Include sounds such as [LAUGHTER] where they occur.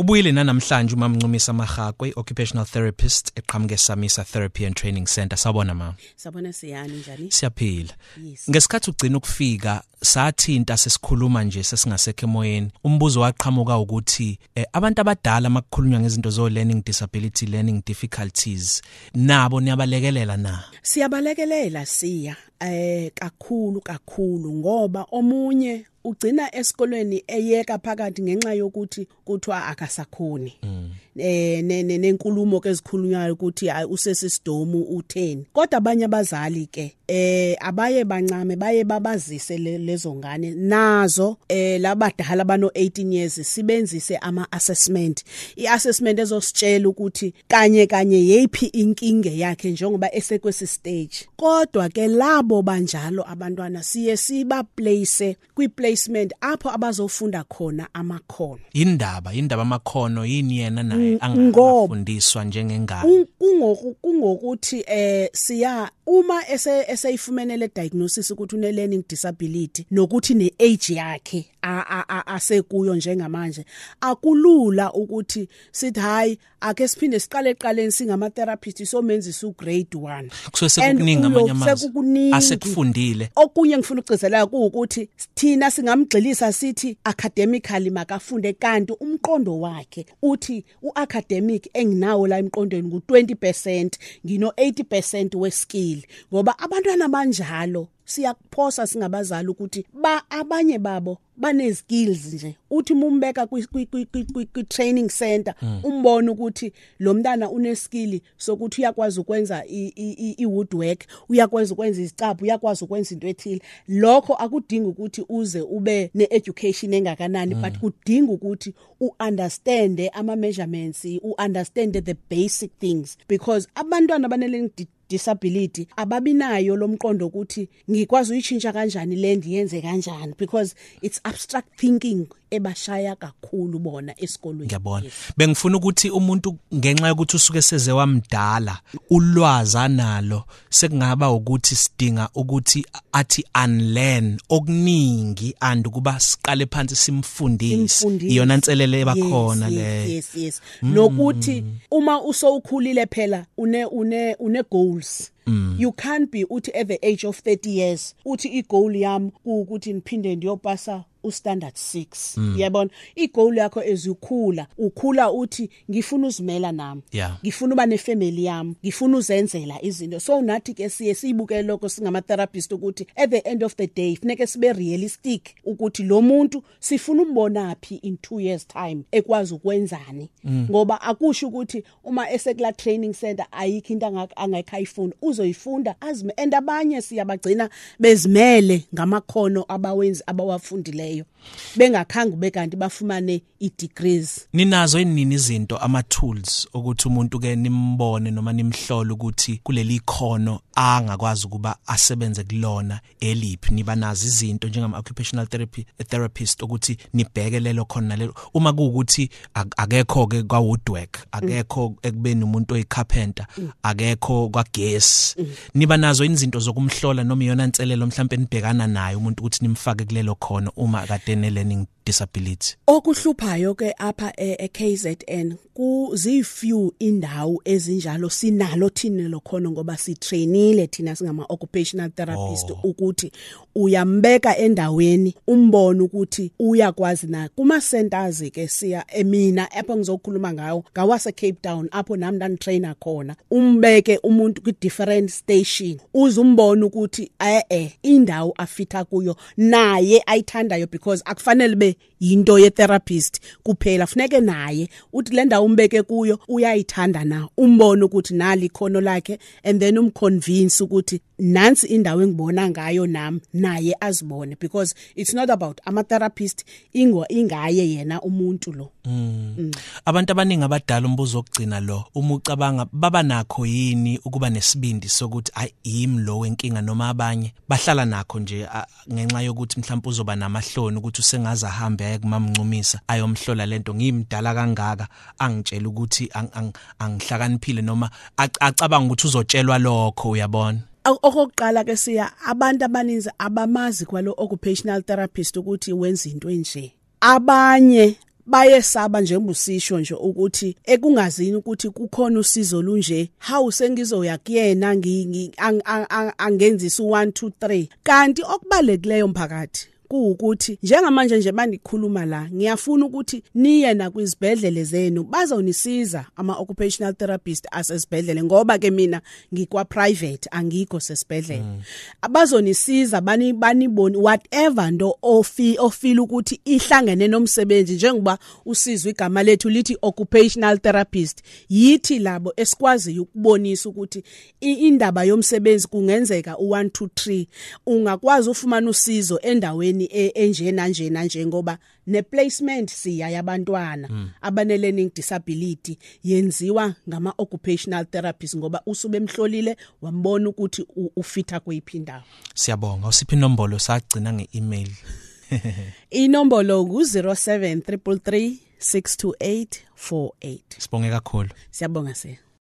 Ubuyile namhlanje uma Mncumisa Mahakwe occupational therapist eqhamuke Samisa Therapy and Training Center. Sabona mama Sabona siyani njani? Siyaphila. Yes. Ngesikhathi ugcina ukufika sathinta sesikhuluma nje sesingasekho emoyeni umbuzo waqhamuka ukuthi eh, abantu abadala makukhulunywa ngezinto zo learning disability learning difficulties nabo niyabalekelela na? Siyabalekelela siya eh kakhulu kakhulu ngoba omunye ugcina esikolweni eyeka phakathi ngenxa yokuthi kuthiwa akasakhoni. Eh ne- ne- nenkulumo ke ezikhulunywayo ukuthi hayi usesisidomu utheni. Kodwa abanye abazali ke eh abaye bancame baye babazise le- lezo ngane. Nazo eh labadala bano 18 years sibenzise ama assessment iassessment ezositshela ukuthi kanye kanye yephi inkinge yakhe njengoba esekwesi stage. Kodwa ke labo banjalo abantwana siye siba place kwi placement apho abazofunda khona amakhono. Indaba indaba amakhono yini yena naye ngoba- angafundiswa njengengane? Kung- kungoku kungokuthi eh siya uma ese eseyifumene le diagnosis ukuthi une learning disability nokuthi ne age yakhe a- a- a- asekuyo njengamanje akulula ukuthi sithi hayi ake siphinde siqale eqaleni singama therapist somenzisa u grade 1 kusuke And sekukuningi uyo- amanye amazwi asekufundile. Okunye ngifuna ukugcizelela kuukuthi thina singamgxilisa sithi academically makafunde kanti umqondo wakhe uthi uacademic enginawo la emqondweni ku20% ngino 80% weskill ngoba abantwana banjalo siyakuphosa singabazali ukuthi ba abanye babo bane skills nje. Uthi mumbeka kwi kwi- kwi- kwi- kwi- kwi training center umbona ukuthi lo mntana une skill sokuthi uyakwazi ukwenza i- i i- i woodwork uyakwazi ukwenza izicaphu uyakwazi ukwenza into ethile. Lokho akudingi ukuthi uze ube ne education engakanani but kudinga ukuthi uunderstand ama measurements uunderstand the basic things. Because abantwana abanele disability ababinayo lomqondo ukuthi ngikwazi uyichintsha kanjani le ndiyenze kanjani because it's abstract thinking ebashaya kakhulu bona esikolweni. Ngiyabona. Bengifuna ukuthi umuntu ngenxa yokuthi usuke seze wamdala ulwazi analo sekungaba ukuthi sidinga ukuthi athi unlearn okuningi and kuba siqale phansi simfundise. Iyona nselele ebakhona yes, le yes, yes, yes. nokuthi uma usowukhulile phela une une une goals. You can't be uthi at the age of 30 years uthi igoal yami ukuthi niphinde ndiyopasa ustandard 6 yabona? Igoal yakho ezukhula ukhula uthi ngifuna uzimela nami. Yeah. ngifuna uba nefamily yami. Ngifuna uzenzela izinto. So nathi ke siye siyibuke lokho singama therapist ukuthi at the end of the day funeke sibe realistic ukuthi lo muntu sifuna umbona phi in 2 years time ekwazi ukwenzani? Ngoba akusho ukuthi uma esekula training center ayikho into angaka- angekho ayifunda. Uzoyifunda azime and abanye siyabagcina bezimele ngamakhono abawenzi abawafundileyo bengakhange bekanti bafumane i degrees ninazo inini izinto ama tools ukuthi umuntu ke nimbone noma nimhlole ukuthi kuleli khono angakwazi ukuba asebenze kulona eliphi niba nazo izinto njengama occupational therapy therapist ukuthi nibheke lelo khona lelo uma kuukuthi ak- akekho ke kwa woodwork akekho ekubeni umuntu oyicarpenter akekho kwagesi. Niba nazo izinto zokumhlola noma iyona nselelo mhlawumbe nibhekana nayo umuntu ukuthi nimfake kulelo khono uma kade ne learning disability. Okuhluphayo ke apha e- e-KZN kuzifew indawo ezinjalo sinalo thina lokhono ngoba sitrainile thina singama occupational therapist Oh. ukuthi uyambeka endaweni umbone ukuthi uyakwazi na. Kuma centers ke siya emina apho ngizokhuluma ngawo ngawase Cape Town apho nami ndantrainer khona. Umbeke umuntu ku different station uzumbona ukuthi eh eh indawo afitha kuyo naye ayithandayo because akufanele be yinto ye therapist kuphela. Funeke naye uthi le ndawo umbeke kuyo uyayithanda na. Umbone ukuthi nali ikhono lakhe and then umconvince ukuthi nansi indawo engibona ngayo nami naye azibone because it's not about ama therapist ingo ingaye yena umuntu lo. Abantu abaningi abadala umbuzo okugcina lo uma ucabanga baba nakho yini ukuba nesibindi sokuthi ayi yimi lo wenkinga noma abanye bahlala nakho nje ngenxa yokuthi mhlawumbe uzoba namahloni ukuthi usengaze ahambe aye kumamncumisa ayomhlola lento ngimdala kangaka angitshela ukuthi ang- ang- angihlakaniphile noma ac- acabanga ukuthi uzotshelwa lokho uyabona? Okokuqala ke siya abantu abaninzi abamazi kwalo occupational therapist ukuthi wenza into enje. Abanye bayesaba njengobusisho nje ukuthi ekungazini ukuthi kukhona usizo lunje how sengizoya kuyena angenzisa u1 2 3 kanti okubalulekileyo mphakathi kuukuthi njengamanje nje bandikhuluma la ngiyafuna ukuthi niye na kwizibhedlele zenu bazonisiza ama occupational therapist asesibhedlele ngoba ke mina ngikwa private angikho sesibhedlele mm. abazonisiza bani baniboni whatever ndo ofi ofila ukuthi ihlangene nomsebenzi njengoba usizwe igama lethu lithi occupational therapist yithi labo esikwazi ukubonisa ukuthi indaba yomsebenzi kungenzeka u1 2 3 ungakwazi ufumana usizo endaweni endaweni e, enjena njena njengoba neplacement siya yabantwana. Mm. abane learning disability yenziwa ngama occupational therapists ngoba usube emhlolile wambona ukuthi ufitha kuyiphindawo siyabonga. Usiphi inombolo sagcina ngeemail? [LAUGHS] Inombolo ku 0733 628 48 sibonge kakhulu. Siyabonga sir.